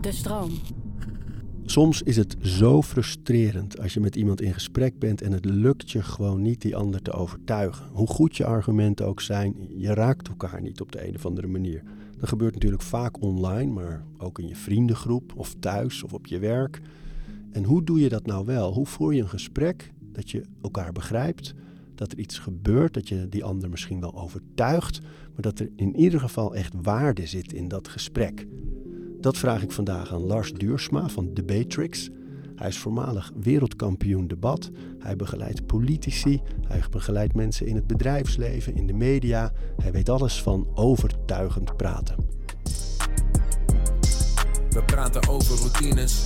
De stroom. Soms is het zo frustrerend als je met iemand in gesprek bent en het lukt je gewoon niet die ander te overtuigen. Hoe goed je argumenten ook zijn, je raakt elkaar niet op de een of andere manier. Dat gebeurt natuurlijk vaak online, maar ook in je vriendengroep of thuis of op je werk. En hoe doe je dat nou wel? Hoe voer je een gesprek dat je elkaar begrijpt, dat er iets gebeurt, dat je die ander misschien wel overtuigt, maar dat er in ieder geval echt waarde zit in dat gesprek? Dat vraag ik vandaag aan Lars Duursma van Debatrix. Hij is voormalig wereldkampioen debat. Hij begeleidt politici. Hij begeleidt mensen in het bedrijfsleven, in de media. Hij weet alles van overtuigend praten. We praten over routines.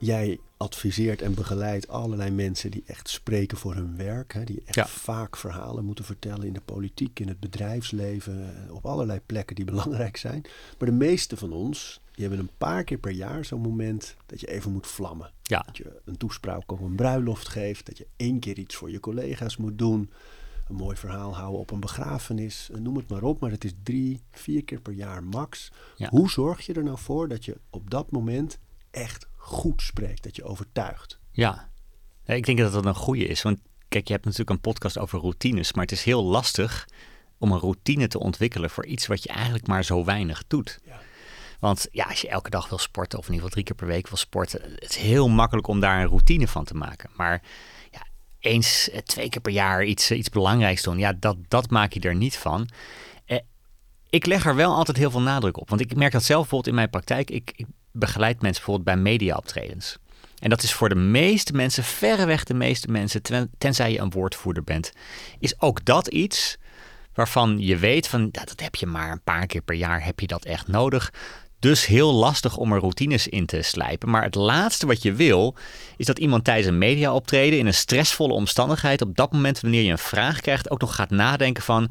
Jij adviseert en begeleidt allerlei mensen die echt spreken voor hun werk. Hè, die echt Ja. vaak verhalen moeten vertellen in de politiek, in het bedrijfsleven, eh, op allerlei plekken die belangrijk zijn. Maar de meeste van ons, die hebben een paar keer per jaar zo'n moment dat je even moet vlammen. Ja, Dat je een toespraak op een bruiloft geeft, dat je één keer iets voor je collega's moet doen. Een mooi verhaal houden op een begrafenis, eh, noem het maar op. Maar het is drie, vier keer per jaar max. Ja. Hoe zorg je er nou voor dat je op dat moment echt goed spreekt, dat je overtuigt? ja. Ik denk dat dat een goede is. Want kijk, je hebt natuurlijk een podcast over routines. Maar het is heel lastig om een routine te ontwikkelen voor iets wat je eigenlijk maar zo weinig doet. Ja. Want ja, als je elke dag wil sporten, of in ieder geval drie keer per week wil sporten, het is heel makkelijk om daar een routine van te maken. Maar ja, eens, eh, twee keer per jaar iets, eh, iets belangrijks doen, ja, dat, dat maak je er niet van. Eh, ik leg er wel altijd heel veel nadruk op. Want ik merk dat zelf bijvoorbeeld in mijn praktijk. Ik, ik begeleid mensen bijvoorbeeld bij mediaoptredens. En dat is voor de meeste mensen, verreweg de meeste mensen, ten- tenzij je een woordvoerder bent, is ook dat iets waarvan je weet van dat heb je maar een paar keer per jaar heb je dat echt nodig. Dus heel lastig om er routines in te slijpen. Maar het laatste wat je wil, is dat iemand tijdens een mediaoptreden in een stressvolle omstandigheid, op dat moment wanneer je een vraag krijgt, ook nog gaat nadenken van,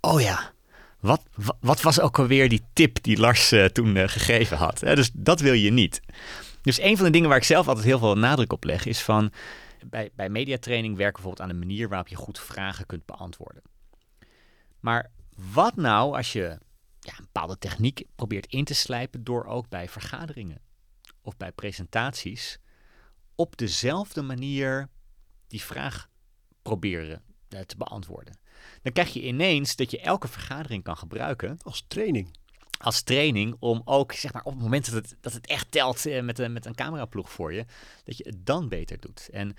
oh ja, wat, wat, was ook alweer die tip die Lars eh, toen eh, gegeven had? Dus dat wil je niet. Dus een van de dingen waar ik zelf altijd heel veel nadruk op leg, is van bij, bij mediatraining werken bijvoorbeeld aan de manier waarop je goed vragen kunt beantwoorden. Maar wat nou als je ja, een bepaalde techniek probeert in te slijpen door ook bij vergaderingen of bij presentaties op dezelfde manier die vraag proberen eh, te beantwoorden? Dan krijg je ineens dat je elke vergadering kan gebruiken Als training. als training om ook, zeg maar, op het moment dat het, dat het echt telt eh, met, een, met een cameraploeg voor je, dat je het dan beter doet. En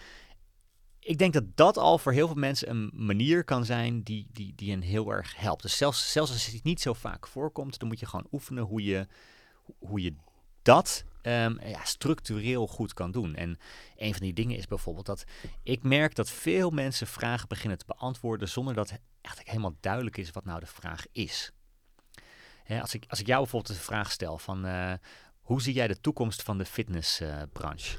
ik denk dat dat al voor heel veel mensen een manier kan zijn die, die, die hen heel erg helpt. Dus zelfs, zelfs als het niet zo vaak voorkomt, dan moet je gewoon oefenen hoe je, hoe je dat ehm, ja, structureel goed kan doen. En een van die dingen is bijvoorbeeld dat ik merk dat veel mensen vragen beginnen te beantwoorden zonder dat eigenlijk helemaal duidelijk is wat nou de vraag is. Hè, als, ik, als ik jou bijvoorbeeld de vraag stel van eh, hoe zie jij de toekomst van de fitnessbranche?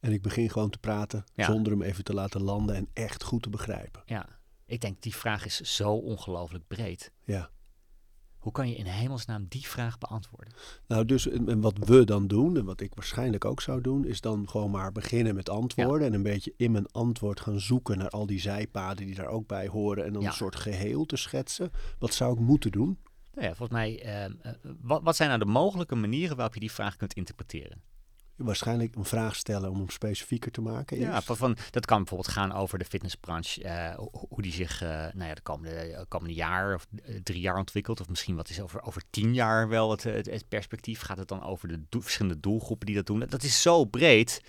En ik begin gewoon te praten Ja. zonder hem even te laten landen en echt goed te begrijpen. ja, ik denk die vraag is zo ongelooflijk breed. Ja. Hoe kan je in hemelsnaam die vraag beantwoorden? Nou, dus en wat we dan doen, en wat ik waarschijnlijk ook zou doen, is dan gewoon maar beginnen met antwoorden. En een beetje in mijn antwoord gaan zoeken naar al die zijpaden die daar ook bij horen. En dan Ja. een soort geheel te schetsen. Wat zou ik moeten doen? Nou ja, volgens mij, ehm, eh, wat, wat zijn nou de mogelijke manieren waarop je die vraag kunt interpreteren? Waarschijnlijk een vraag stellen om hem specifieker te maken. Ja, van, van, dat kan bijvoorbeeld gaan over de fitnessbranche. eh, ho- hoe die zich eh, nou ja, de komende, eh, komende jaar of drie jaar ontwikkelt. Of misschien wat is over, over tien jaar wel het, het, het perspectief. Gaat het dan over de verschillende doelgroepen die dat doen? Dat is zo breed.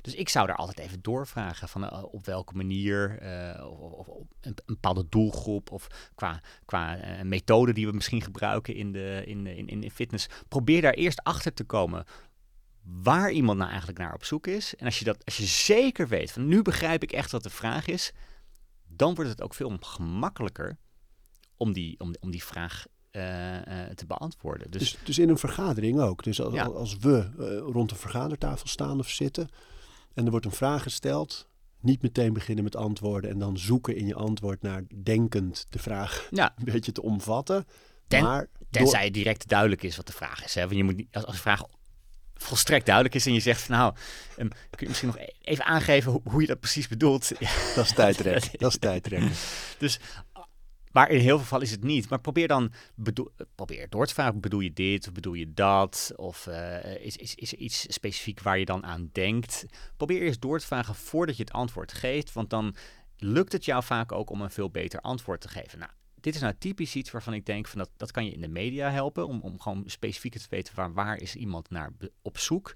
Dus ik zou daar altijd even doorvragen van op welke manier, of, of, of een, bepaalde doelgroep of qua, qua methode die we misschien gebruiken in, de, in, in, in fitness. Probeer daar eerst achter te komen waar iemand nou eigenlijk naar op zoek is. En als je, dat, als je zeker weet van nu begrijp ik echt wat de vraag is, dan wordt het ook veel gemakkelijker om die, om, om die vraag eh, eh, te beantwoorden. Dus, Dus, dus in een vergadering ook. Dus als, Ja. als we eh, rond een vergadertafel staan of zitten en er wordt een vraag gesteld, niet meteen beginnen met antwoorden en dan zoeken in je antwoord naar denkend de vraag ja, een beetje te omvatten. Ten- maar tenzij direct duidelijk is wat de vraag is. Hè? Want je moet niet, als, als de vraag volstrekt duidelijk is en je zegt van nou, ehm, kun je misschien nog e- even aangeven hoe, hoe je dat precies bedoelt. Dat is tijdrekken. dat is tijdrekken. Dus maar in heel veel gevallen is het niet. Maar probeer dan bedoel, probeer door te vragen: bedoel je dit of bedoel je dat? Of uh, is, is, is er iets specifiek waar je dan aan denkt? Probeer eerst door te vragen voordat je het antwoord geeft. Want dan lukt het jou vaak ook om een veel beter antwoord te geven. Nou, dit is nou typisch iets waarvan ik denk van dat, dat kan je in de media helpen. Om, om gewoon specifiek te weten waar, waar is iemand naar op zoek.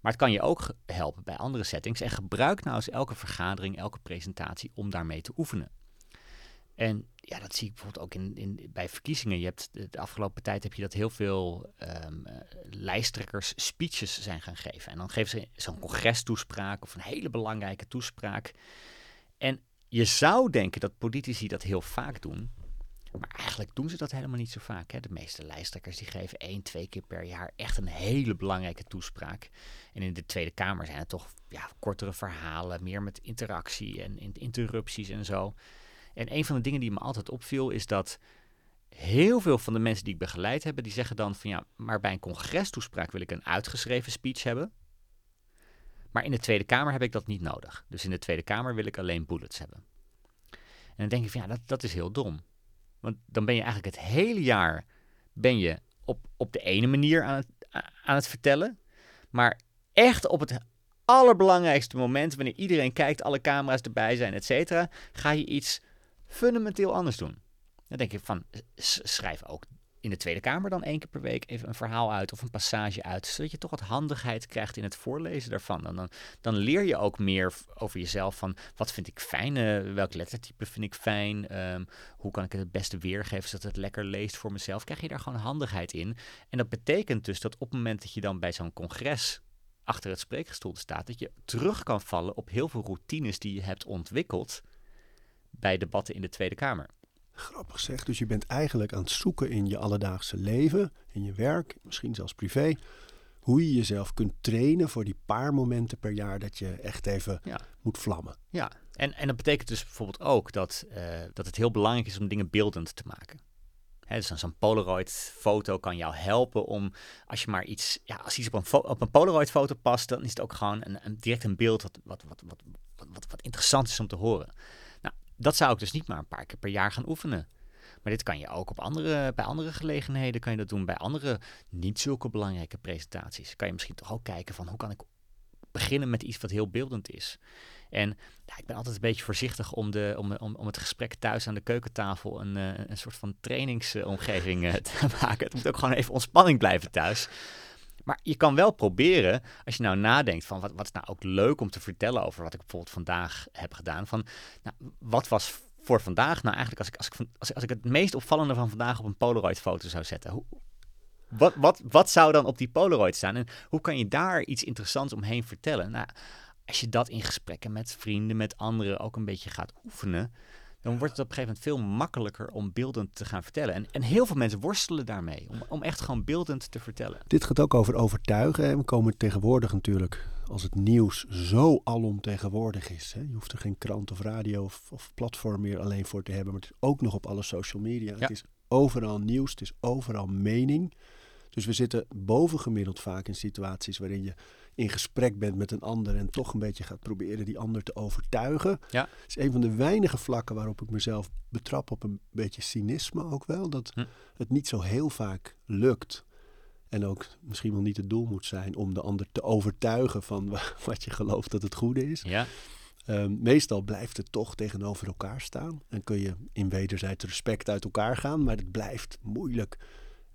Maar het kan je ook helpen bij andere settings. En gebruik nou eens elke vergadering, elke presentatie om daarmee te oefenen. En ja, dat zie ik bijvoorbeeld ook in, in, bij verkiezingen. Je hebt de, afgelopen tijd heb je dat heel veel um, lijsttrekkers speeches zijn gaan geven. En dan geven ze zo'n congrestoespraak of een hele belangrijke toespraak. En je zou denken dat politici dat heel vaak doen. Maar eigenlijk doen ze dat helemaal niet zo vaak. Hè? De meeste lijsttrekkers die geven één, twee keer per jaar echt een hele belangrijke toespraak. En in de Tweede Kamer zijn het toch ja, kortere verhalen, meer met interactie en interrupties en zo. En een van de dingen die me altijd opviel is dat heel veel van de mensen die ik begeleid heb, die zeggen dan van ja, maar bij een congrestoespraak wil ik een uitgeschreven speech hebben. Maar in de Tweede Kamer heb ik dat niet nodig. Dus in de Tweede Kamer wil ik alleen bullets hebben. En dan denk ik van ja, dat, dat is heel dom. Want dan ben je eigenlijk het hele jaar ben je op, op de ene manier aan het, aan het vertellen. Maar echt op het allerbelangrijkste moment, wanneer iedereen kijkt, alle camera's erbij zijn, et cetera, ga je iets fundamenteel anders doen. Dan denk ik van, schrijf ook in de Tweede Kamer dan één keer per week even een verhaal uit of een passage uit, zodat je toch wat handigheid krijgt in het voorlezen daarvan. Dan, dan, dan leer je ook meer over jezelf van wat vind ik fijn, uh, welk lettertype vind ik fijn, ehm, hoe kan ik het het beste weergeven zodat het lekker leest voor mezelf. Krijg je daar gewoon handigheid in. En dat betekent dus dat op het moment dat je dan bij zo'n congres achter het spreekgestoelte staat, dat je terug kan vallen op heel veel routines die je hebt ontwikkeld bij debatten in de Tweede Kamer. Grappig zeg, dus je bent eigenlijk aan het zoeken in je alledaagse leven, in je werk, misschien zelfs privé, hoe je jezelf kunt trainen voor die paar momenten per jaar dat je echt even moet vlammen. Ja, en, en dat betekent dus bijvoorbeeld ook dat, uh, dat het heel belangrijk is om dingen beeldend te maken. Hè, dus zo'n Polaroid-foto kan jou helpen om, als je maar iets, ja, als iets op een, op een Polaroid-foto past, dan is het ook gewoon een, een direct een beeld wat, wat, wat, wat, wat, wat interessant is om te horen dat zou ik dus niet maar een paar keer per jaar gaan oefenen. Maar dit kan je ook op andere, bij andere gelegenheden kan je dat doen. Bij andere niet zulke belangrijke presentaties. Kan je misschien toch ook kijken van hoe kan ik beginnen met iets wat heel beeldend is. En ja, ik ben altijd een beetje voorzichtig om, de, om, om, om het gesprek thuis aan de keukentafel een, uh, een soort van trainingsomgeving uh, te maken. Het moet ook gewoon even ontspanning blijven thuis. Maar je kan wel proberen, als je nou nadenkt van wat, wat is nou ook leuk om te vertellen over wat ik bijvoorbeeld vandaag heb gedaan. Van nou, wat was voor vandaag nou eigenlijk als ik, als, ik, als, ik het meest opvallende van vandaag op een Polaroid foto zou zetten. Hoe, wat, wat, wat zou dan op die Polaroid staan en hoe kan je daar iets interessants omheen vertellen? Nou, als je dat in gesprekken met vrienden, met anderen ook een beetje gaat oefenen, dan wordt het op een gegeven moment veel makkelijker om beeldend te gaan vertellen. En, en heel veel mensen worstelen daarmee, om, om echt gewoon beeldend te vertellen. Dit gaat ook over overtuigen. We komen tegenwoordig natuurlijk, als het nieuws zo alomtegenwoordig is. Hè? Je hoeft er geen krant of radio of, of, platform meer alleen voor te hebben, maar het is ook nog op alle social media. Het is overal nieuws, het is overal mening. Dus we zitten bovengemiddeld vaak in situaties waarin je in gesprek bent met een ander en toch een beetje gaat proberen die ander te overtuigen. Ja. Het is een van de weinige vlakken waarop ik mezelf betrap op een beetje cynisme ook wel. Dat hm. het niet zo heel vaak lukt. En ook misschien wel niet het doel moet zijn om de ander te overtuigen van wat je gelooft dat het goede is. Ja. Um, meestal blijft het toch tegenover elkaar staan. En kun je in wederzijds respect uit elkaar gaan, maar het blijft moeilijk.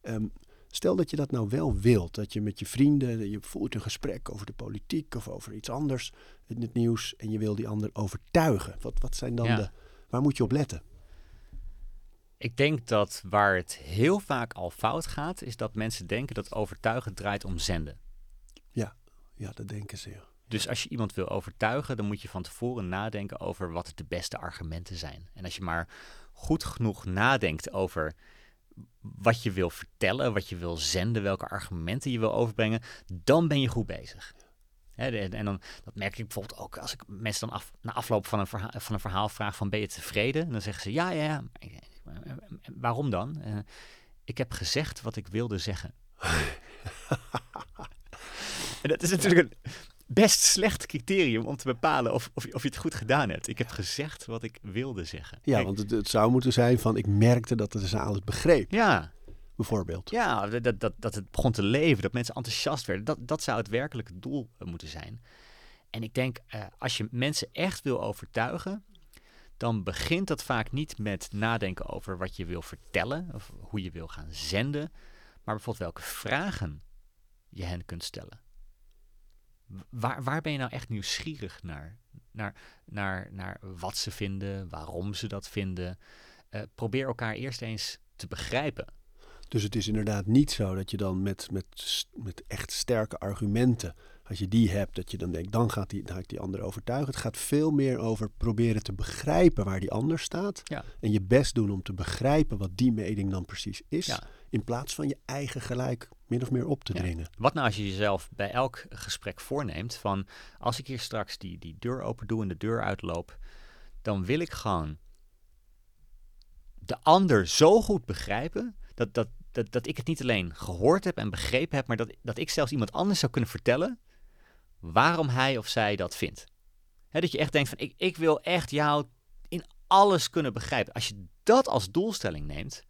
Um, Stel dat je dat nou wel wilt, dat je met je vrienden, je voert een gesprek over de politiek of over iets anders in het nieuws en je wil die ander overtuigen. Wat, wat zijn dan de, waar moet je op letten? Ik denk dat waar het heel vaak al fout gaat, is dat mensen denken dat overtuigen draait om zenden. Ja, ja dat denken ze. Dus als je iemand wil overtuigen, dan moet je van tevoren nadenken over wat de beste argumenten zijn. En als je maar goed genoeg nadenkt over wat je wil vertellen, wat je wil zenden, welke argumenten je wil overbrengen, dan ben je goed bezig. en dan, dat merk ik bijvoorbeeld ook als ik mensen dan af, na afloop van een, verhaal, van een verhaal vraag van ben je tevreden? En dan zeggen ze ja, ja, ja. Waarom dan? Uh, ik heb gezegd wat ik wilde zeggen. en dat is natuurlijk een, best slecht criterium om te bepalen of, of, je- of je het goed gedaan hebt. Ik heb gezegd wat ik wilde zeggen. Ja, Kijk, want het, het zou moeten zijn van ik merkte dat de zaal het begreep, ja, bijvoorbeeld. ja dat, dat, dat, dat het begon te leven, dat mensen enthousiast werden. Dat, dat zou het werkelijke doel eh, moeten zijn. En ik denk, eh, als je mensen echt wil overtuigen, dan begint dat vaak niet met nadenken over wat je wil vertellen of hoe je wil gaan zenden, maar bijvoorbeeld welke vragen je hen kunt stellen. Waar, waar ben je nou echt nieuwsgierig naar? Naar, naar, naar wat ze vinden, waarom ze dat vinden. Eh, probeer elkaar eerst eens te begrijpen. Dus het is inderdaad niet zo dat je dan met, met, met echt sterke argumenten, als je die hebt, dat je dan denkt, dan gaat die, dan ga ik die ander overtuigen. Het gaat veel meer over proberen te begrijpen waar die ander staat. Ja. En je best doen om te begrijpen wat die mening dan precies is. Ja. In plaats van je eigen gelijk min of meer op te Ja. dringen. Wat nou als je jezelf bij elk gesprek voorneemt van als ik hier straks die, die deur open doe en de deur uitloop, dan wil ik gewoon de ander zo goed begrijpen dat, dat, dat, dat ik het niet alleen gehoord heb en begrepen heb, maar dat, dat ik zelfs iemand anders zou kunnen vertellen waarom hij of zij dat vindt. Dat je echt denkt van ik, ik wil echt jou in alles kunnen begrijpen. Als je dat als doelstelling neemt,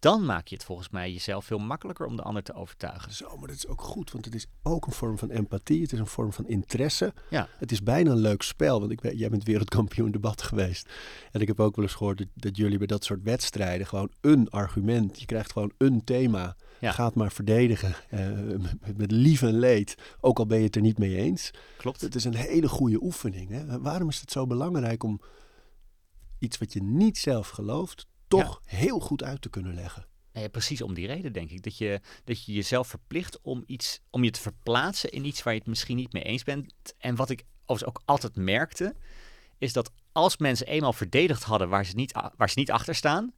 dan maak je het volgens mij jezelf veel makkelijker om de ander te overtuigen. Zo, maar dat is ook goed, want het is ook een vorm van empathie. Het is een vorm van interesse. Ja. Het is bijna een leuk spel, want ik ben, jij bent wereldkampioen debat geweest. En ik heb ook wel eens gehoord dat, dat jullie bij dat soort wedstrijden gewoon een argument, je krijgt gewoon een thema, Ja. gaat maar verdedigen eh, met, met lief en leed, ook al ben je het er niet mee eens. Klopt. Het is een hele goede oefening. Hè? Waarom is het zo belangrijk om iets wat je niet zelf gelooft, toch heel goed uit te kunnen leggen? Nee, precies om die reden denk ik. Dat je, dat je jezelf verplicht om, iets, om je te verplaatsen in iets waar je het misschien niet mee eens bent. En wat ik overigens ook altijd merkte, is dat als mensen eenmaal verdedigd hadden waar ze niet, waar ze niet achter staan,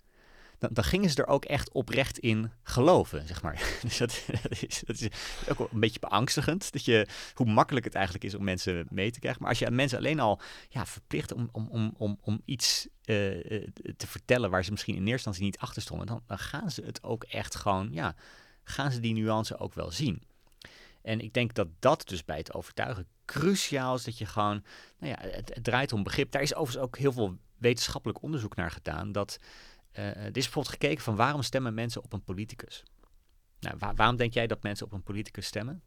dan, dan gingen ze er ook echt oprecht in geloven, zeg maar. Dus dat, is, dat is ook wel een beetje beangstigend, dat je, hoe makkelijk het eigenlijk is om mensen mee te krijgen. Maar als je mensen alleen al ja, verplicht om, om, om, om, om iets eh, eh, te vertellen waar ze misschien in eerste instantie niet achter stonden, dan, dan gaan ze het ook echt gewoon, ja, gaan ze die nuance ook wel zien. En ik denk dat dat dus bij het overtuigen cruciaal is, dat je gewoon, nou ja, het, het draait om begrip. Daar is overigens ook heel veel wetenschappelijk onderzoek naar gedaan, dat eh, er is bijvoorbeeld gekeken van waarom stemmen mensen op een politicus? Nou, wa- waarom denk jij dat mensen op een politicus stemmen?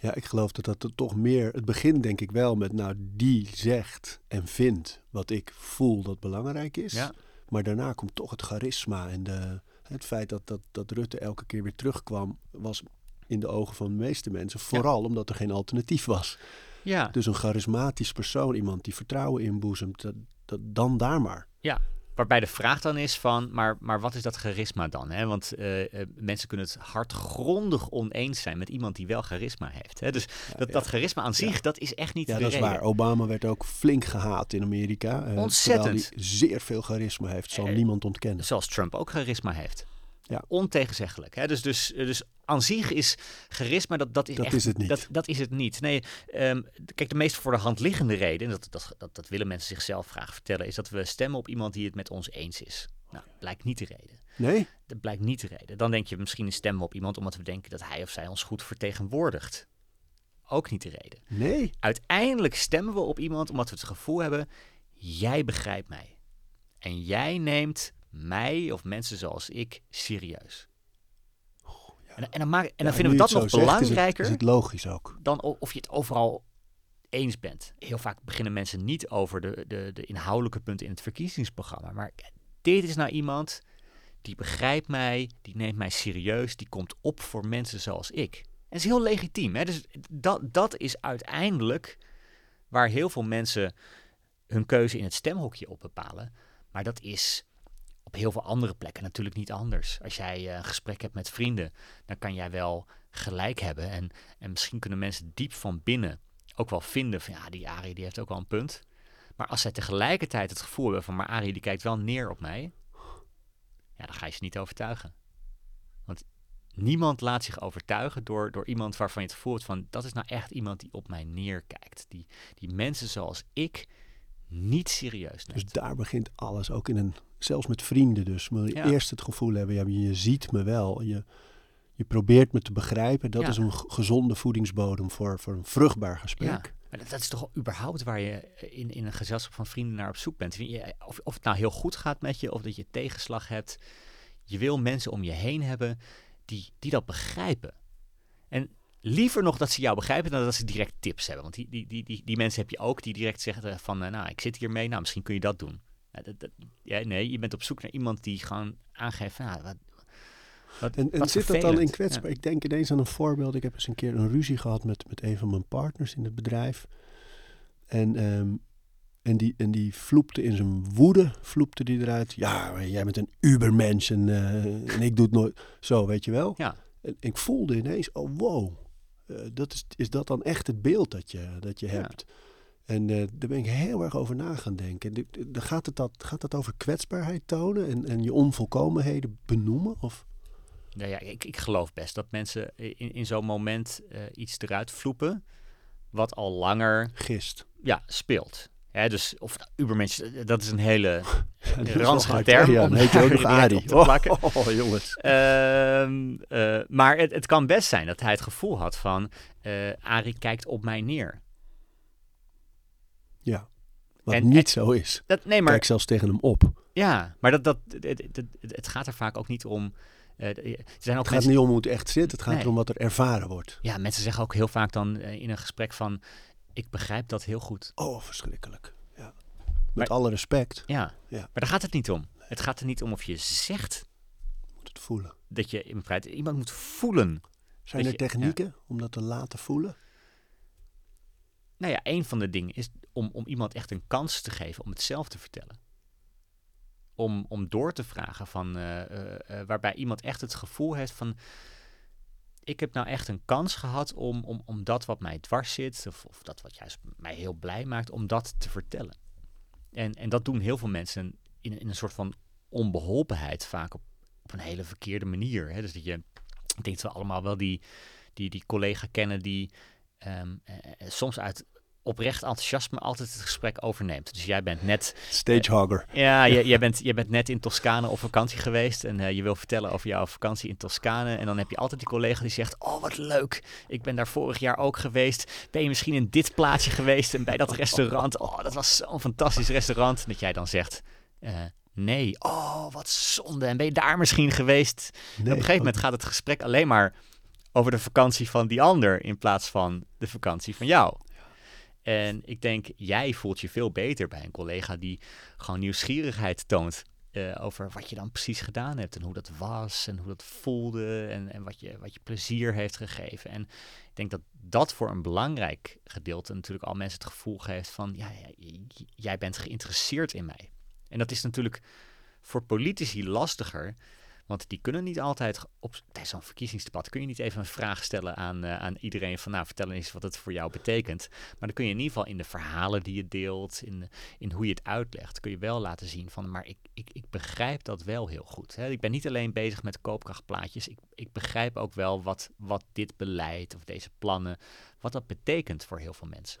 Ja, ik geloof dat dat toch meer. Het begint denk ik wel met, nou, die zegt en vindt wat ik voel dat belangrijk is. Ja. Maar daarna komt toch het charisma en de, het feit dat, dat, dat Rutte elke keer weer terugkwam, was in de ogen van de meeste mensen. Vooral omdat er geen alternatief was. Ja, Dus een charismatisch persoon, iemand die vertrouwen inboezemt, dat, dat, dan daar maar. Ja, waarbij de vraag dan is van, maar, maar wat is dat charisma dan? Hè? Want eh, eh, mensen kunnen het hardgrondig oneens zijn met iemand die wel charisma heeft. Hè? Dus dat, ja. dat charisma aan zich, dat is echt niet Ja, de dat is waar. Obama werd ook flink gehaat in Amerika. eh, Ontzettend. Terwijl hij zeer veel charisma heeft, zal niemand ontkennen. Zoals Trump ook charisma heeft. Ja. Ontegenzeggelijk. Hè? Dus, dus, dus aan zich is charisma, dat, dat is Dat echt, is het niet. Dat, dat is het niet. Nee, ehm, kijk, de meest voor de hand liggende reden, en dat, dat, dat, dat willen mensen zichzelf graag vertellen, is dat we stemmen op iemand die het met ons eens is. Nou, blijkt niet de reden. Nee? Dat blijkt niet de reden. Dan denk je misschien stemmen we op iemand omdat we denken dat hij of zij ons goed vertegenwoordigt. Ook niet de reden. Nee? Uiteindelijk stemmen we op iemand omdat we het gevoel hebben: jij begrijpt mij. En jij neemt mij of mensen zoals ik serieus. En, en dan, maak, en dan Ja, vinden we dat nog is het- belangrijker Is het, logisch ook. dan of je het overal eens bent. Heel vaak beginnen mensen niet over de, de, de inhoudelijke punten in het verkiezingsprogramma. Maar dit is nou iemand die begrijpt mij, die neemt mij serieus, die komt op voor mensen zoals ik. En dat is heel legitiem. Hè? Dus dat, dat is uiteindelijk waar heel veel mensen hun keuze in het stemhokje op bepalen. Maar dat is op heel veel andere plekken natuurlijk niet anders. Als jij eh, een gesprek hebt met vrienden, dan kan jij wel gelijk hebben. En, en misschien kunnen mensen diep van binnen ook wel vinden van ja, die Arie die heeft ook wel een punt. Maar als zij tegelijkertijd het gevoel hebben van maar Arie die kijkt wel neer op mij. Ja, dan ga je ze niet overtuigen. Want niemand laat zich overtuigen door, door iemand waarvan je het gevoel hebt van dat is nou echt iemand die op mij neerkijkt. Die, die mensen zoals ik niet serieus neemt. Dus daar begint alles. Ook in een, zelfs met vrienden dus. Moet je Ja. eerst het gevoel hebben, ja, je ziet me wel. Je, Je probeert me te begrijpen. Dat Ja. is een gezonde voedingsbodem voor, voor een vruchtbaar gesprek. Ja, maar dat, dat is toch überhaupt waar je in, in een gezelschap van vrienden naar op zoek bent. Of, of het nou heel goed gaat met je, of dat je tegenslag hebt. Je wil mensen om je heen hebben die, die dat begrijpen. En liever nog dat ze jou begrijpen dan dat ze direct tips hebben. Want die, die, die, die, die mensen heb je ook die direct zeggen van, eh, nou, ik zit hiermee, nou, misschien kun je dat doen. Ja, dat, dat- ja, nee, je bent op zoek naar iemand die gewoon aangeeft, van, nou, wat, wat, En, en wat zit dat dan in kwetsbaar? Ik denk ineens aan een voorbeeld. Ik heb eens een keer een ruzie gehad met, met een van mijn partners in het bedrijf. En, ehm, en, die, en die vloepte in zijn woede, vloepte die eruit. Ja, jij bent een ubermens en, eh, en ik doe het nooit. Zo, weet je wel? Ja. En ik voelde ineens, oh wow, eh, dat is, is dat dan echt het beeld dat je, dat je Ja. hebt? En eh, daar ben ik heel erg over na gaan denken. De- de- de- Gaat het dat, gaat het over kwetsbaarheid tonen en, en je onvolkomenheden benoemen? Of? Nou ja, ik, ik geloof best dat mensen in, in zo'n moment eh, iets eruit vloepen wat al langer Gist. ja, speelt. Hè, dus of nou, Ubermensch, eh, dat is een hele dat wel ranzige term? Ja, om heet je ook nog te plakken. Oh, oh, jongens. Ehm, eh, maar het, het kan best zijn dat hij het gevoel had van Arie kijkt op mij neer. Ja. Wat En- niet zo is. Dat, nee, maar Kijk zelfs tegen hem op. ja, maar dat, dat, het, het, het, het gaat er vaak ook niet om. eh, er zijn ook Het gaat mensen, niet om hoe het echt zit. Het gaat Nee. erom wat er ervaren wordt. ja, mensen zeggen ook heel vaak dan eh, in een gesprek van ik begrijp dat heel goed. Oh, verschrikkelijk. Ja. Met Maar- alle respect. Ja. Ja. maar daar gaat het niet om. Het gaat er niet om of je zegt Moet het voelen. dat je in feite iemand moet voelen. Zijn er je- technieken om dat te laten voelen? Nou ja, een van de dingen is om, om iemand echt een kans te geven om het zelf te vertellen. Om, om door te vragen van, eh, eh, eh, waarbij iemand echt het gevoel heeft van, ik heb nou echt een kans gehad om, om, om dat wat mij dwars zit, of, of dat wat juist mij heel blij maakt, om dat te vertellen. En, en dat doen heel veel mensen in, in een soort van onbeholpenheid, vaak op, op een hele verkeerde manier. Hè? Dus dat je, ik denk dat we allemaal wel die, die, die collega kennen die ehm, eh, eh, soms uit oprecht enthousiasme altijd het gesprek overneemt. Dus jij bent net, Stagehugger. ja, jij, jij, bent, jij bent net in Toscane op vakantie geweest en eh, je wil vertellen over jouw vakantie in Toscane. En dan heb je altijd die collega die zegt, oh wat leuk, ik ben daar vorig jaar ook geweest. Ben je misschien in dit plaatsje geweest en bij dat restaurant? Oh, dat was zo'n fantastisch restaurant. Dat jij dan zegt, eh, nee, oh wat zonde. En ben je daar misschien geweest? Op een gegeven moment gaat het gesprek alleen maar over de vakantie van die ander in plaats van de vakantie van jou. En ik denk, jij voelt je veel beter bij een collega die gewoon nieuwsgierigheid toont eh, over wat je dan precies gedaan hebt en hoe dat was en hoe dat voelde en, en wat, je, wat je plezier heeft gegeven. En ik denk dat dat voor een belangrijk gedeelte natuurlijk al mensen het gevoel geeft van, ja, jij bent geïnteresseerd in mij. En dat is natuurlijk voor politici lastiger, want die kunnen niet altijd op tijdens zo'n verkiezingsdebat kun je niet even een vraag stellen aan, eh, aan iedereen van nou vertel eens wat het voor jou betekent. Maar dan kun je in ieder geval in de verhalen die je deelt, in, in hoe je het uitlegt, kun je wel laten zien van maar ik, ik, ik begrijp dat wel heel goed. Hè. Ik ben niet alleen bezig met koopkrachtplaatjes, ik, ik begrijp ook wel wat, wat dit beleid of deze plannen, wat dat betekent voor heel veel mensen.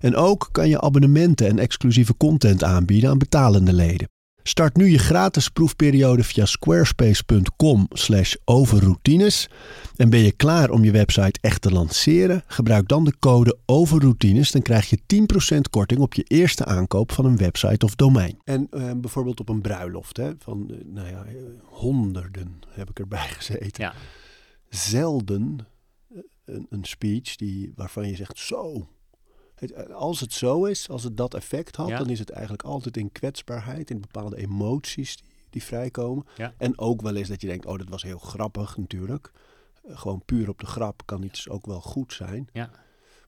En ook kan je abonnementen en exclusieve content aanbieden aan betalende leden. Start nu je gratis proefperiode via squarespace.com/overroutines. En ben je klaar om je website echt te lanceren? Gebruik dan de code overroutines. Dan krijg je 10% korting op je eerste aankoop van een website of domein. En eh, bijvoorbeeld op een bruiloft hè, van eh, nou ja, honderden heb ik erbij gezeten. Ja, Zelden eh, een, een speech die, waarvan je zegt zo. Het, eh, als het zo is, als het dat effect had, Ja. dan is het eigenlijk altijd in kwetsbaarheid, in bepaalde emoties die, die vrijkomen. Ja. En ook wel eens dat je denkt, oh, dat was heel grappig natuurlijk. Eh, gewoon puur op de grap kan iets ook wel goed zijn. ja.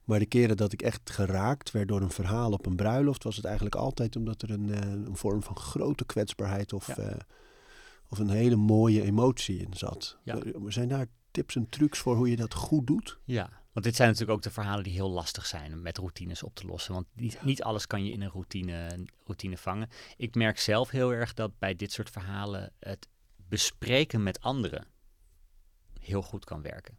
Maar de keren dat ik echt geraakt werd door een verhaal op een bruiloft, was het eigenlijk altijd omdat er een, eh, een vorm van grote kwetsbaarheid of, of een hele mooie emotie in zat. Zijn daar tips en trucs voor hoe je dat goed doet? Ja, want dit zijn natuurlijk ook de verhalen die heel lastig zijn met routines op te lossen. Want niet, niet alles kan je in een routine, routine vangen. Ik merk zelf heel erg dat bij dit soort verhalen het bespreken met anderen heel goed kan werken.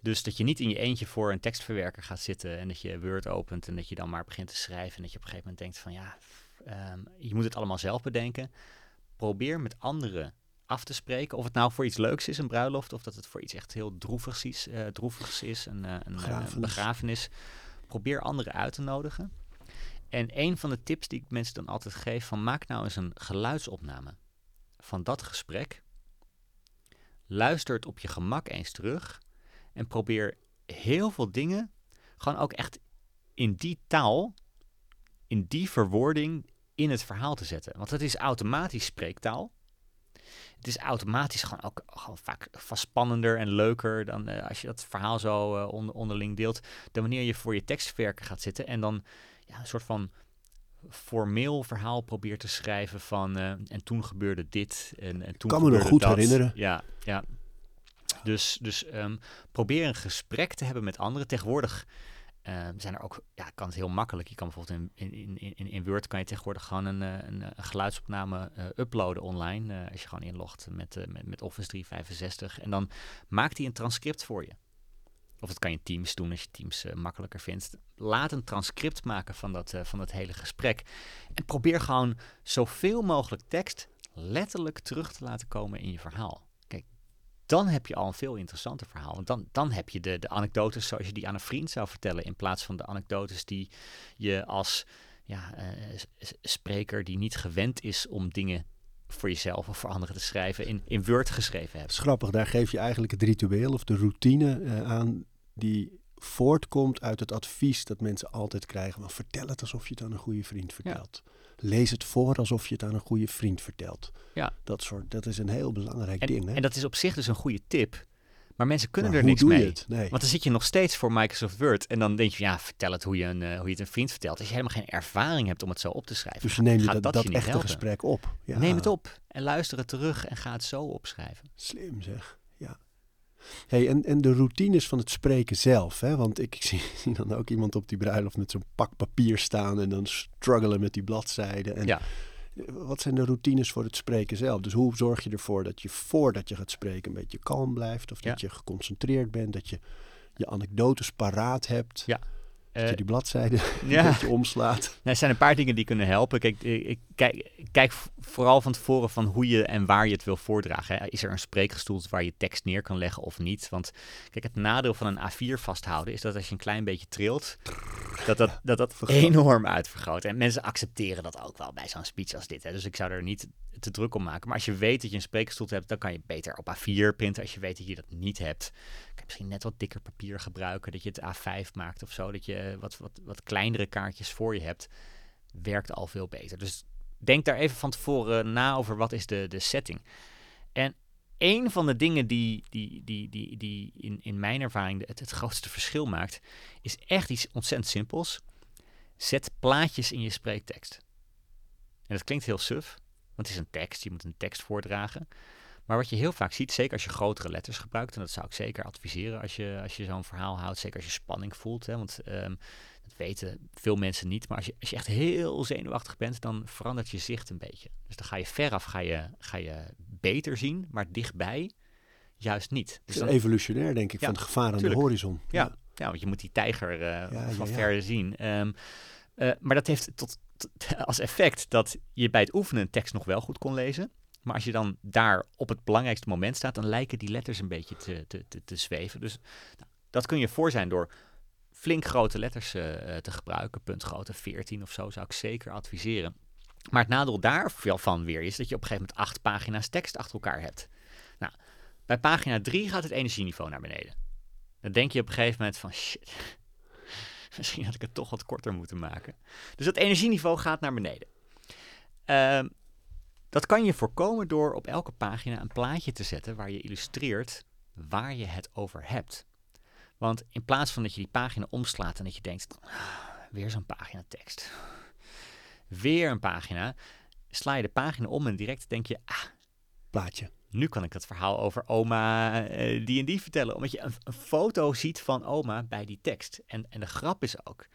Dus dat je niet in je eentje voor een tekstverwerker gaat zitten en dat je Word opent en dat je dan maar begint te schrijven en dat je op een gegeven moment denkt van ja, ehm, je moet het allemaal zelf bedenken. Probeer met anderen af te spreken. Of het nou voor iets leuks is, een bruiloft, of dat het voor iets echt heel droevigs is, uh, droevigs is een, uh, een, begrafenis. een, begrafenis. Probeer anderen uit te nodigen. En een van de tips die ik mensen dan altijd geef, van maak nou eens een geluidsopname van dat gesprek. Luister het op je gemak eens terug en probeer heel veel dingen gewoon ook echt in die taal, in die verwoording in het verhaal te zetten. Want het is automatisch spreektaal. Het is automatisch gewoon ook gewoon vaak vast spannender en leuker dan uh, als je dat verhaal zo uh, onder, onderling deelt. Dan wanneer je voor je tekstverwerker gaat zitten en dan ja, een soort van formeel verhaal probeert te schrijven van uh, en toen gebeurde dit en, en toen kan me nog goed herinneren. Ja, ja. Dus, dus um, probeer een gesprek te hebben met anderen. Tegenwoordig uh, zijn er ook, ja, kan het heel makkelijk. Je kan bijvoorbeeld in, in, in, in Word kan je tegenwoordig gewoon een, eh, een, geluidsopname uh, uploaden online. Uh, als je gewoon inlogt met, met, met Office 365. En dan maakt hij een transcript voor je. Of dat kan je Teams doen als je Teams makkelijker vindt. Laat een transcript maken van dat, van dat hele gesprek. En probeer gewoon zoveel mogelijk tekst letterlijk terug te laten komen in je verhaal dan heb je al een veel interessanter verhaal. Want dan, dan heb je de, de anekdotes zoals je die aan een vriend zou vertellen, in plaats van de anekdotes die je als ja, uh, spreker die niet gewend is om dingen voor jezelf of voor anderen te schrijven, in, in Word geschreven hebt. Grappig, daar geef je eigenlijk het ritueel of de routine uh, aan die voortkomt uit het advies dat mensen altijd krijgen. Maar vertel het alsof je het aan een goede vriend vertelt. Ja. Lees het voor alsof je het aan een goede vriend vertelt. Ja. Dat, soort, dat is een heel belangrijk en, ding. Hè? En dat is op zich dus een goede tip. Maar mensen kunnen maar er niks mee. Nee. Want dan zit je nog steeds voor Microsoft Word. En dan denk je, ja, vertel het hoe je, een, uh, hoe je het een vriend vertelt. Als je helemaal geen ervaring hebt om het zo op te schrijven. Dus je neemt dat, dat, echte helpen. gesprek op. Ja. Neem het op en luister het terug en ga het zo opschrijven. Slim zeg. Hey, en, en de routines van het spreken zelf. Hè? Want ik, ik zie, zie, dan ook iemand op die bruiloft met zo'n pak papier staan en dan struggelen met die bladzijden. En ja. Wat zijn de routines voor het spreken zelf? Dus hoe zorg je ervoor dat je voordat je gaat spreken een beetje kalm blijft? Of dat je geconcentreerd bent, dat je je anekdotes paraat hebt? Ja. Dat je eh, die bladzijde ja. een beetje omslaat. Nou, er zijn een paar dingen die kunnen helpen. Kijk, ik, kijk, kijk vooral van tevoren van hoe je en waar je het wil voordragen. Hè. Is er een spreekgestoelte waar je tekst neer kan leggen of niet? Want kijk, het nadeel van een A4 vasthouden is dat als je een klein beetje trilt, dat dat, dat, dat enorm uitvergroot. En mensen accepteren dat ook wel bij zo'n speech als dit. Hè. Dus ik zou er niet te druk om maken. Maar als je weet dat je een spreekgestoelte hebt, dan kan je beter op A4 printen. Als je weet dat je dat niet hebt, kan je misschien net wat dikker papier gebruiken. Dat je het A5 maakt of zo. Dat je wat, wat, wat kleinere kaartjes voor je hebt. Werkt al veel beter. Dus denk daar even van tevoren na over wat is de, de setting. En een van de dingen die, die, die, die, die in, in mijn ervaring het, het grootste verschil maakt, is echt iets ontzettend simpels. Zet plaatjes in je spreektekst. En dat klinkt heel suf, want het is een tekst, je moet een tekst voordragen. Maar wat je heel vaak ziet, zeker als je grotere letters gebruikt, en dat zou ik zeker adviseren als je, als je zo'n verhaal houdt, zeker als je spanning voelt. Hè, want um, dat weten veel mensen niet. Maar als je, als je echt heel zenuwachtig bent, dan verandert je zicht een beetje. Dus dan ga je veraf ga je, ga je beter zien, maar dichtbij juist niet. Dus dan, evolutionair, denk ik, van het gevaar aan de horizon. Ja. ja. Ja. want je moet die tijger uh, van ver zien. Um, uh, maar dat heeft tot, als effect dat je bij het oefenen een tekst nog wel goed kon lezen. Maar als je dan daar op het belangrijkste moment staat, dan lijken die letters een beetje te, te, te, te zweven. Dus nou, dat kun je voor zijn door flink grote letters uh, te gebruiken. Puntgrootte 14 of zo zou ik zeker adviseren. Maar het nadeel daarvan weer is dat je op een gegeven moment acht pagina's tekst achter elkaar hebt. Nou, bij pagina 3 gaat het energieniveau naar beneden. Dan denk je op een gegeven moment van shit, misschien had ik het toch wat korter moeten maken. Dus dat energieniveau gaat naar beneden. Uh, dat kan je voorkomen door op elke pagina een plaatje te zetten waar je illustreert waar je het over hebt. Want in plaats van dat je die pagina omslaat en dat je denkt, ah, weer zo'n pagina tekst, weer een pagina, sla je de pagina om en direct denk je, ah, plaatje. Nu kan ik het verhaal over oma eh, die en die vertellen. Omdat je een, foto ziet van oma bij die tekst. En, en de grap is ook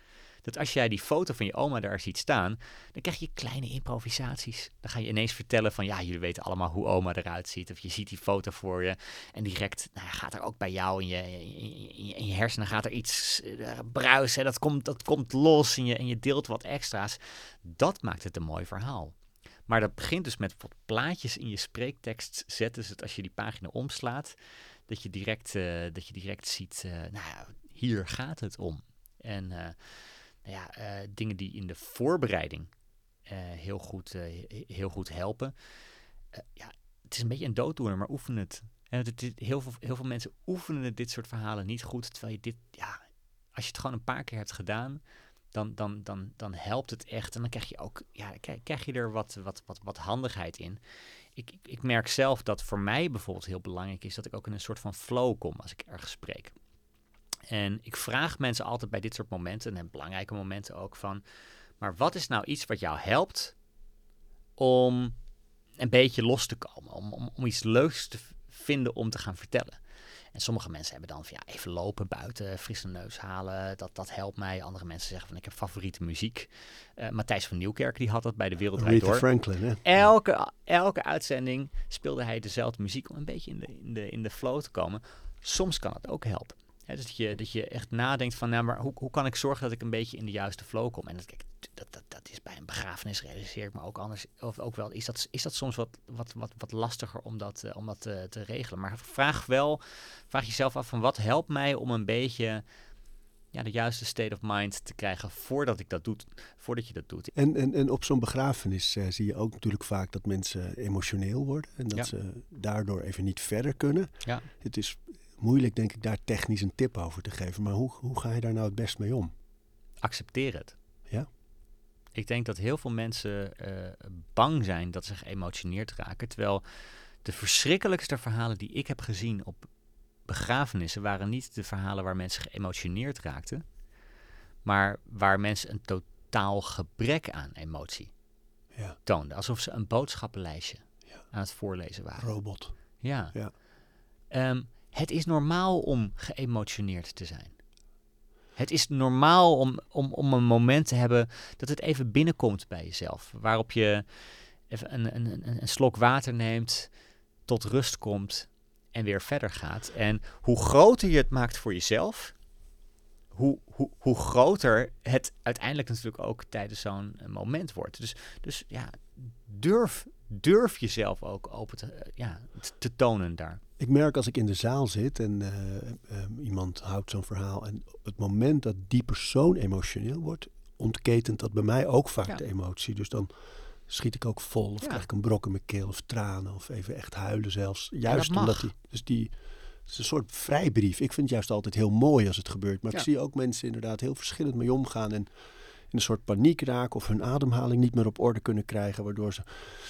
dat als jij die foto van je oma daar ziet staan, dan krijg je kleine improvisaties. Dan ga je ineens vertellen van ja, jullie weten allemaal hoe oma eruit ziet. Of je ziet die foto voor je en direct nou, gaat er ook bij jou in je, in hersenen gaat er iets uh, bruisen. Dat komt, dat komt los en je, en je deelt wat extra's. Dat maakt het een mooi verhaal. Maar dat begint dus met wat plaatjes in je spreektekst zetten. Dus als je die pagina omslaat, dat je direct, uh, dat je direct ziet, uh, nou hier gaat het om. En uh, nou ja, dingen die in de voorbereiding heel, goed, heel goed helpen. ja, het is een beetje een dooddoener, maar oefen het. En het, het, heel, veel, heel veel mensen oefenen dit soort verhalen niet goed. Terwijl je dit, ja, als je het gewoon een paar keer hebt gedaan, dan, dan, dan, dan helpt het echt. En dan krijg je ook, ja, krijg je er wat, wat, wat, wat handigheid in. Ik, ik, ik merk zelf dat voor mij bijvoorbeeld heel belangrijk is dat ik ook in een soort van flow kom als ik ergens spreek. En ik vraag mensen altijd bij dit soort momenten, en belangrijke momenten ook, van, maar wat is nou iets wat jou helpt om een beetje los te komen, om, om, om iets leuks te vinden om te gaan vertellen? En sommige mensen hebben dan van ja, even lopen buiten, frisse neus halen, dat, dat helpt mij. Andere mensen zeggen van ik heb favoriete muziek. Uh, Matthijs van Nieuwkerk die had dat bij de Wereldrijd Door. Franklin, hè? Elke, elke uitzending speelde hij dezelfde muziek om een beetje in de, in, de, in de flow te komen. Soms kan het ook helpen. dus dat je, dat je echt nadenkt van, nou, maar hoe, hoe kan ik zorgen dat ik een beetje in de juiste flow kom? En dat, kijk, dat, dat, dat is bij een begrafenis realiseer ik me ook anders. Of ook wel, is dat, is dat soms wat, wat, wat, wat lastiger om dat, uh, om dat te, te regelen. Maar vraag wel, vraag jezelf af van wat helpt mij om een beetje ja, de juiste state of mind te krijgen voordat ik dat doe, voordat je dat doet. En, en, en op zo'n begrafenis uh, zie je ook natuurlijk vaak dat mensen emotioneel worden en dat ja. ze daardoor even niet verder kunnen. Ja. Het is moeilijk, denk ik, daar technisch een tip over te geven. Maar hoe, hoe ga je daar nou het best mee om? Accepteer het. Ik denk dat heel veel mensen uh, bang zijn dat ze geëmotioneerd raken. Terwijl de verschrikkelijkste verhalen die ik heb gezien op begrafenissen waren niet de verhalen waar mensen geëmotioneerd raakten, maar waar mensen een totaal gebrek aan emotie ja. toonden. Alsof ze een boodschappenlijstje ja. aan het voorlezen waren. Robot. Ja. ja. Um, het is normaal om geëmotioneerd te zijn. Het is normaal om, om, om een moment te hebben dat het even binnenkomt bij jezelf. Waarop je even een, een, een, een slok water neemt, tot rust komt en weer verder gaat. En hoe groter je het maakt voor jezelf, hoe, hoe, hoe groter het uiteindelijk natuurlijk ook tijdens zo'n moment wordt. Dus, dus ja, durf, durf jezelf ook open te, ja, te tonen daar. Ik merk als ik in de zaal zit en uh, uh, iemand houdt zo'n verhaal en het moment dat die persoon emotioneel wordt, ontketent dat bij mij ook vaak ja. de emotie. Dus dan schiet ik ook vol of ja. krijg ik een brok in mijn keel of tranen of even echt huilen zelfs. Juist ja, omdat die, dus die, het is een soort vrijbrief. Ik vind het juist altijd heel mooi als het gebeurt. Maar ik zie ook mensen inderdaad heel verschillend mee omgaan en in een soort paniek raken of hun ademhaling niet meer op orde kunnen krijgen, waardoor ze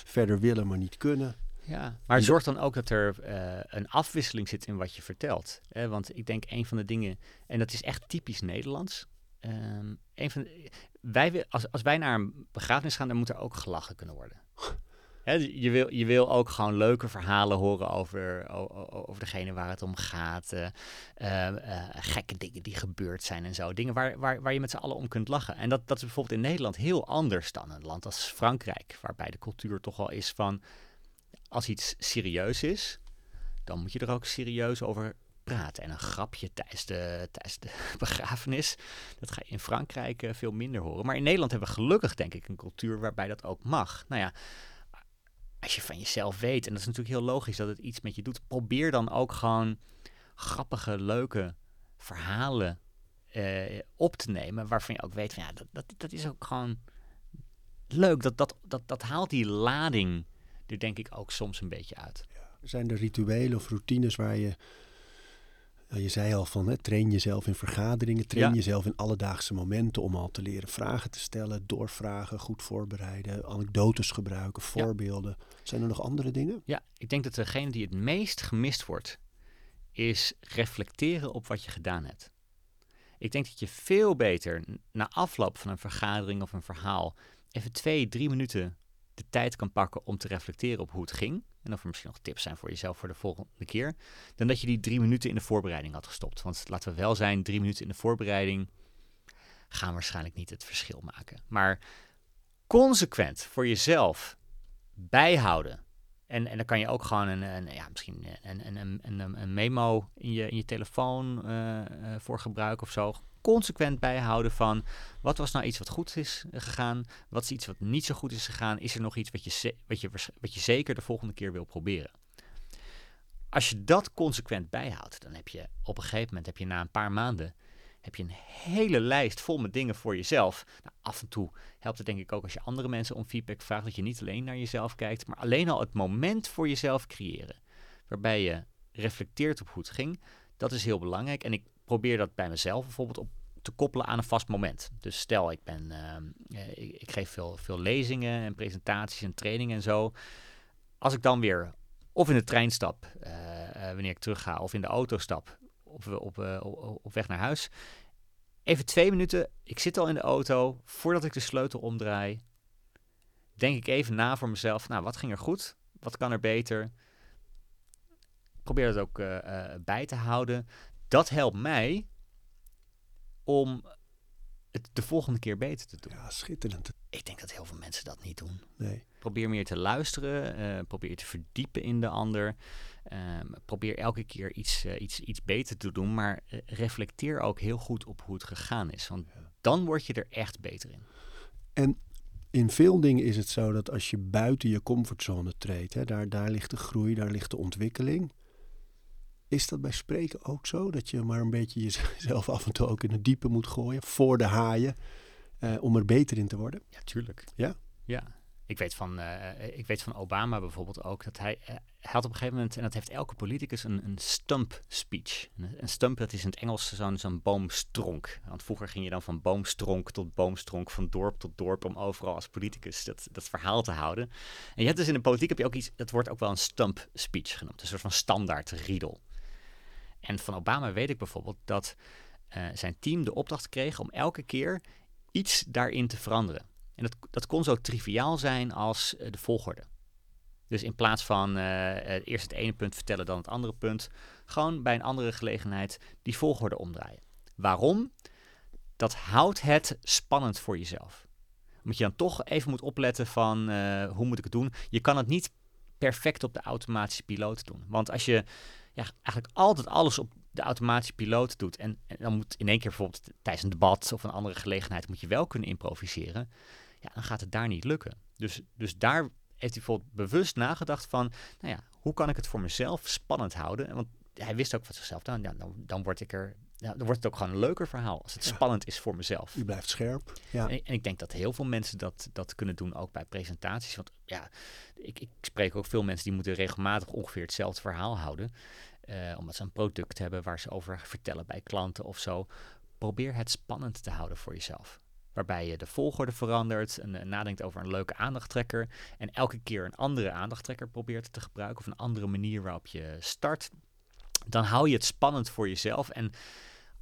verder willen maar niet kunnen. Ja, maar zorg dan ook dat er uh, een afwisseling zit in wat je vertelt. Hè? Want ik denk een van de dingen, en dat is echt typisch Nederlands. Um, een van de, wij, als, als wij naar een begrafenis gaan, dan moet er ook gelachen kunnen worden. Hè, je, wil, je wil ook gewoon leuke verhalen horen over, over degene waar het om gaat. Uh, uh, uh, gekke dingen die gebeurd zijn en zo. Dingen waar, waar, waar je met z'n allen om kunt lachen. En dat, dat is bijvoorbeeld in Nederland heel anders dan een land als Frankrijk. Waarbij de cultuur toch wel is van als iets serieus is, dan moet je er ook serieus over praten. En een grapje tijdens de, de begrafenis, dat ga je in Frankrijk uh, veel minder horen. Maar in Nederland hebben we gelukkig, denk ik, een cultuur waarbij dat ook mag. Nou ja, als je van jezelf weet, en dat is natuurlijk heel logisch dat het iets met je doet, probeer dan ook gewoon grappige, leuke verhalen uh, op te nemen. Waarvan je ook weet ja, dat, dat, dat is ook gewoon leuk. Dat, dat, dat, dat haalt die lading er denk ik ook soms een beetje uit. Ja. Zijn er rituelen of routines waar je, nou, je zei al van, hè, train jezelf in vergaderingen, train ja. jezelf in alledaagse momenten om al te leren vragen te stellen, doorvragen, goed voorbereiden, anekdotes gebruiken, voorbeelden. Ja. Zijn er nog andere dingen? Ja, ik denk dat degene die het meest gemist wordt, is reflecteren op wat je gedaan hebt. Ik denk dat je veel beter na afloop van een vergadering of een verhaal even twee, drie minuten de tijd kan pakken om te reflecteren op hoe het ging. en of er misschien nog tips zijn voor jezelf voor de volgende keer, dan dat je die drie minuten in de voorbereiding had gestopt. Want laten we wel zijn, drie minuten in de voorbereiding gaan waarschijnlijk niet het verschil maken. Maar consequent voor jezelf bijhouden. En, en dan kan je ook gewoon een, een ja, misschien een, een, een, een, memo in je, in je telefoon uh, uh, voor gebruiken of zo consequent bijhouden van wat was nou iets wat goed is gegaan, wat is iets wat niet zo goed is gegaan, is er nog iets wat je, wat je, wat je zeker de volgende keer wil proberen. Als je dat consequent bijhoudt, dan heb je op een gegeven moment, heb je na een paar maanden, heb je een hele lijst vol met dingen voor jezelf. Nou, af en toe helpt het denk ik ook als je andere mensen om feedback vraagt, dat je niet alleen naar jezelf kijkt, maar alleen al het moment voor jezelf creëren. Waarbij je reflecteert op hoe het ging. Dat is heel belangrijk. En ik probeer dat bij mezelf bijvoorbeeld op te koppelen aan een vast moment. Dus stel, ik, ben, uh, ik, ik, geef veel, veel lezingen en presentaties en trainingen en zo. Als ik dan weer of in de trein stap, uh, wanneer ik terug ga, of in de auto stap, op, op, op weg naar huis. Even twee minuten, ik zit al in de auto, voordat ik de sleutel omdraai, denk ik even na voor mezelf, nou, wat ging er goed? Wat kan er beter? Probeer dat ook bij te houden dat helpt mij om het de volgende keer beter te doen. Ja, schitterend. Ik denk dat heel veel mensen dat niet doen. Nee. Probeer meer te luisteren, uh, probeer te verdiepen in de ander. Um, probeer elke keer iets, uh, iets, iets beter te doen, maar uh, reflecteer ook heel goed op hoe het gegaan is. Want ja. dan word je er echt beter in. En in veel dingen is het zo dat als je buiten je comfortzone treedt, hè, daar, daar ligt de groei, daar ligt de ontwikkeling. Is dat bij spreken ook zo? Dat je maar een beetje jezelf af en toe ook in het diepe moet gooien voor de haaien. Uh, om er beter in te worden? Ja, tuurlijk. Ja? Ja. Ik weet van, uh, ik weet van Obama bijvoorbeeld ook dat hij, uh, hij had op een gegeven moment, en dat heeft elke politicus, een, een stump speech. Een, stump, dat is in het Engels zo'n zo'n boomstronk. Want vroeger ging je dan van boomstronk tot boomstronk, van dorp tot dorp, om overal als politicus dat, dat verhaal te houden. En je hebt dus in de politiek heb je ook iets, dat wordt ook wel een stump speech genoemd. Een soort van standaard riedel. En van Obama weet ik bijvoorbeeld dat zijn team de opdracht kreeg om elke keer iets daarin te veranderen. En dat, dat kon zo triviaal zijn als uh, de volgorde. Dus in plaats van uh, eerst het ene punt vertellen, dan het andere punt, gewoon bij een andere gelegenheid die volgorde omdraaien. Waarom? Dat houdt het spannend voor jezelf. Omdat je dan toch even moet opletten van hoe moet ik het doen. Je kan het niet perfect op de automatische piloot doen. Want als je ja, eigenlijk altijd alles op de automatische piloot doet. En, dan moet in één keer bijvoorbeeld tijdens een debat of een andere gelegenheid moet je wel kunnen improviseren. Ja, dan gaat het daar niet lukken. Dus, dus daar heeft hij bijvoorbeeld bewust nagedacht van, nou ja, hoe kan ik het voor mezelf spannend houden? Want hij wist ook van zichzelf, dan, ja, dan, dan word ik er ja, dan wordt het ook gewoon een leuker verhaal als het spannend is voor mezelf. Je blijft scherp. Ja. En, en, ik denk dat heel veel mensen dat, dat kunnen doen, ook bij presentaties. Want ja, ik, ik spreek ook veel mensen die moeten regelmatig ongeveer hetzelfde verhaal houden. Uh, omdat ze een product hebben waar ze over vertellen bij klanten of zo. Probeer het spannend te houden voor jezelf. Waarbij je de volgorde verandert en, en nadenkt over een leuke aandachttrekker. En elke keer een andere aandachttrekker probeert te gebruiken. Of een andere manier waarop je start dan hou je het spannend voor jezelf. En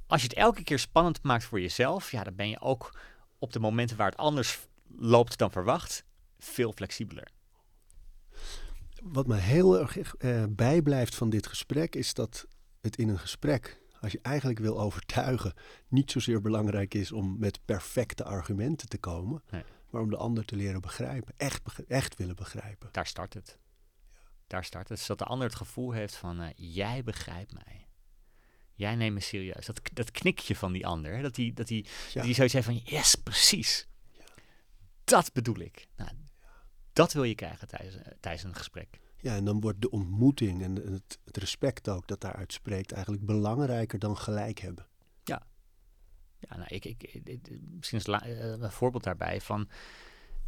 als je het elke keer spannend maakt voor jezelf, ja, dan ben je ook op de momenten waar het anders loopt dan verwacht, veel flexibeler. Wat me heel erg uh, bijblijft van dit gesprek is dat het in een gesprek, als je eigenlijk wil overtuigen, niet zozeer belangrijk is om met perfecte argumenten te komen, nee. maar om de ander te leren begrijpen, echt, echt willen begrijpen. Daar start het daar start het. Zodat de ander het gevoel heeft van, uh, jij begrijpt mij. Jij neemt me serieus. Dat, dat knikje van die ander. Dat die, dat die, ja. die zoiets heeft van, yes, precies. Ja. Dat bedoel ik. Nou, dat wil je krijgen tijdens, eh, tijdens een gesprek. Ja, en dan wordt de ontmoeting en het, respect ook dat daaruit spreekt eigenlijk belangrijker dan gelijk hebben. Ja. Ja, nou, ik, ik, misschien is eh, een voorbeeld daarbij van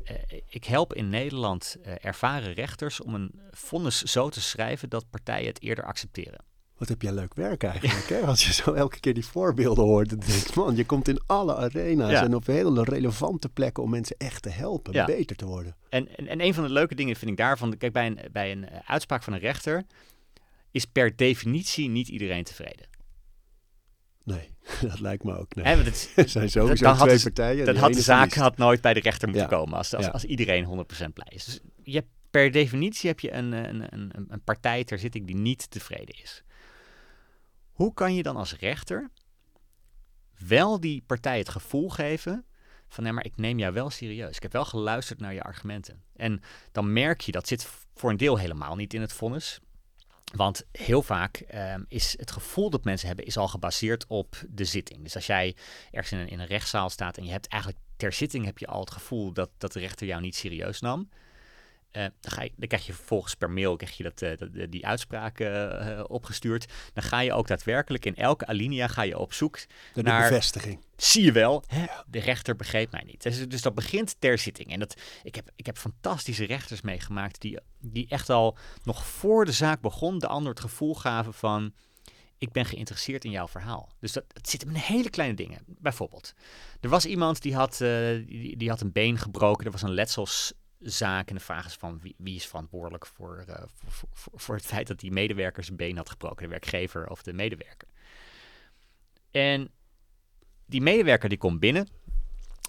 uh, ik help in Nederland uh, ervaren rechters om een vonnis zo te schrijven dat partijen het eerder accepteren. Wat heb jij leuk werk eigenlijk, hè? Als je zo elke keer die voorbeelden hoort, dan denk man, je komt in alle arena's ja. en op hele relevante plekken om mensen echt te helpen, ja. beter te worden. En, en, en, een van de leuke dingen vind ik daarvan, kijk, bij een, bij een eh, uitspraak van een rechter is per definitie niet iedereen tevreden. Nee, dat lijkt me ook. Nee. Het, er zijn sowieso dan twee partijen. Dat had de zaak had nooit bij de rechter moeten komen als, als, als iedereen 100% blij is. Dus je per definitie heb je een, een, een, een partij ter zitting die niet tevreden is. Hoe kan je dan als rechter wel die partij het gevoel geven van nee, maar ik neem jou wel serieus. Ik heb wel geluisterd naar je argumenten. En dan merk je, dat zit voor een deel helemaal niet in het vonnis. Want heel vaak ehm, is het gevoel dat mensen hebben, is al gebaseerd op de zitting. Dus als jij ergens in een, in een rechtszaal staat en je hebt eigenlijk ter zitting heb je al het gevoel dat, dat de rechter jou niet serieus nam. Uh, dan, ga je, dan krijg je vervolgens per mail krijg je dat, uh, die uitspraak uh, opgestuurd. Dan ga je ook daadwerkelijk in elke alinea ga je op zoek de naar... bevestiging. Zie je wel, hè, de rechter begreep mij niet. Dus, dus, dat begint ter zitting. En dat, ik, heb, ik heb fantastische rechters meegemaakt die, die echt al nog voor de zaak begon de ander het gevoel gaven van ik ben geïnteresseerd in jouw verhaal. Dus dat, het zit in hele kleine dingen. Bijvoorbeeld, er was iemand die had, die, die, had een been gebroken. Er was een letsels zaak. En de vraag is van wie, wie is verantwoordelijk voor, uh, voor, voor, voor, het feit dat die medewerker zijn been had gebroken, de werkgever of de medewerker. En die medewerker die komt binnen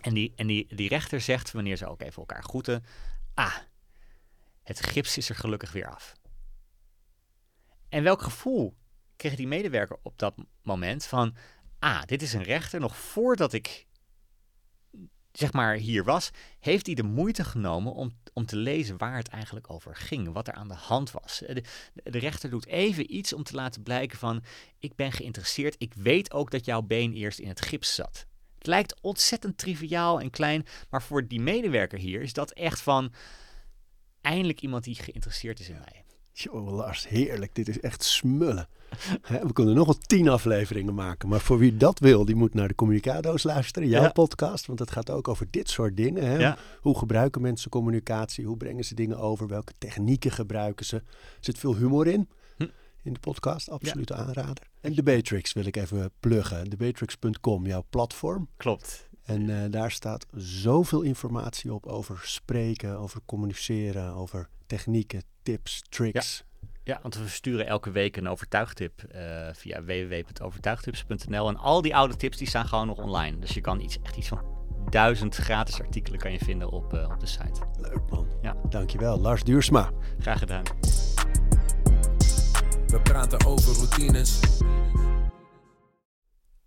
en die, en die, die rechter zegt, wanneer ze ook even elkaar groeten, ah, het gips is er gelukkig weer af. En welk gevoel kreeg die medewerker op dat moment van, ah, dit is een rechter, nog voordat ik zeg maar hier was, heeft hij de moeite genomen om, om te lezen waar het eigenlijk over ging, wat er aan de hand was. De, de, rechter doet even iets om te laten blijken van, ik ben geïnteresseerd, ik weet ook dat jouw been eerst in het gips zat. Het lijkt ontzettend triviaal en klein, maar voor die medewerker hier is dat echt van, eindelijk iemand die geïnteresseerd is in mij. Joh, Lars, heerlijk. Dit is echt smullen. We kunnen nog wel tien afleveringen maken. Maar voor wie dat wil, die moet naar de Communicado's luisteren. Jouw podcast. Want het gaat ook over dit soort dingen. Hè? Hoe gebruiken mensen communicatie? Hoe brengen ze dingen over? Welke technieken gebruiken ze? Er zit veel humor in. Hm. In de podcast. Absoluut aanrader. En de Batrix wil ik even pluggen. Debatrix.com, jouw platform. Klopt. En uh, daar staat zoveel informatie op over spreken, over communiceren, over technieken, tips, tricks. Ja, want we sturen elke week een overtuigtip uh, via www.overtuigtips.nl. En al die oude tips die staan gewoon nog online. Dus je kan iets, echt iets van duizend gratis artikelen kan je vinden op, uh, op de site. Leuk man. Ja. Dankjewel, Lars Duursma. Graag gedaan. We praten over routines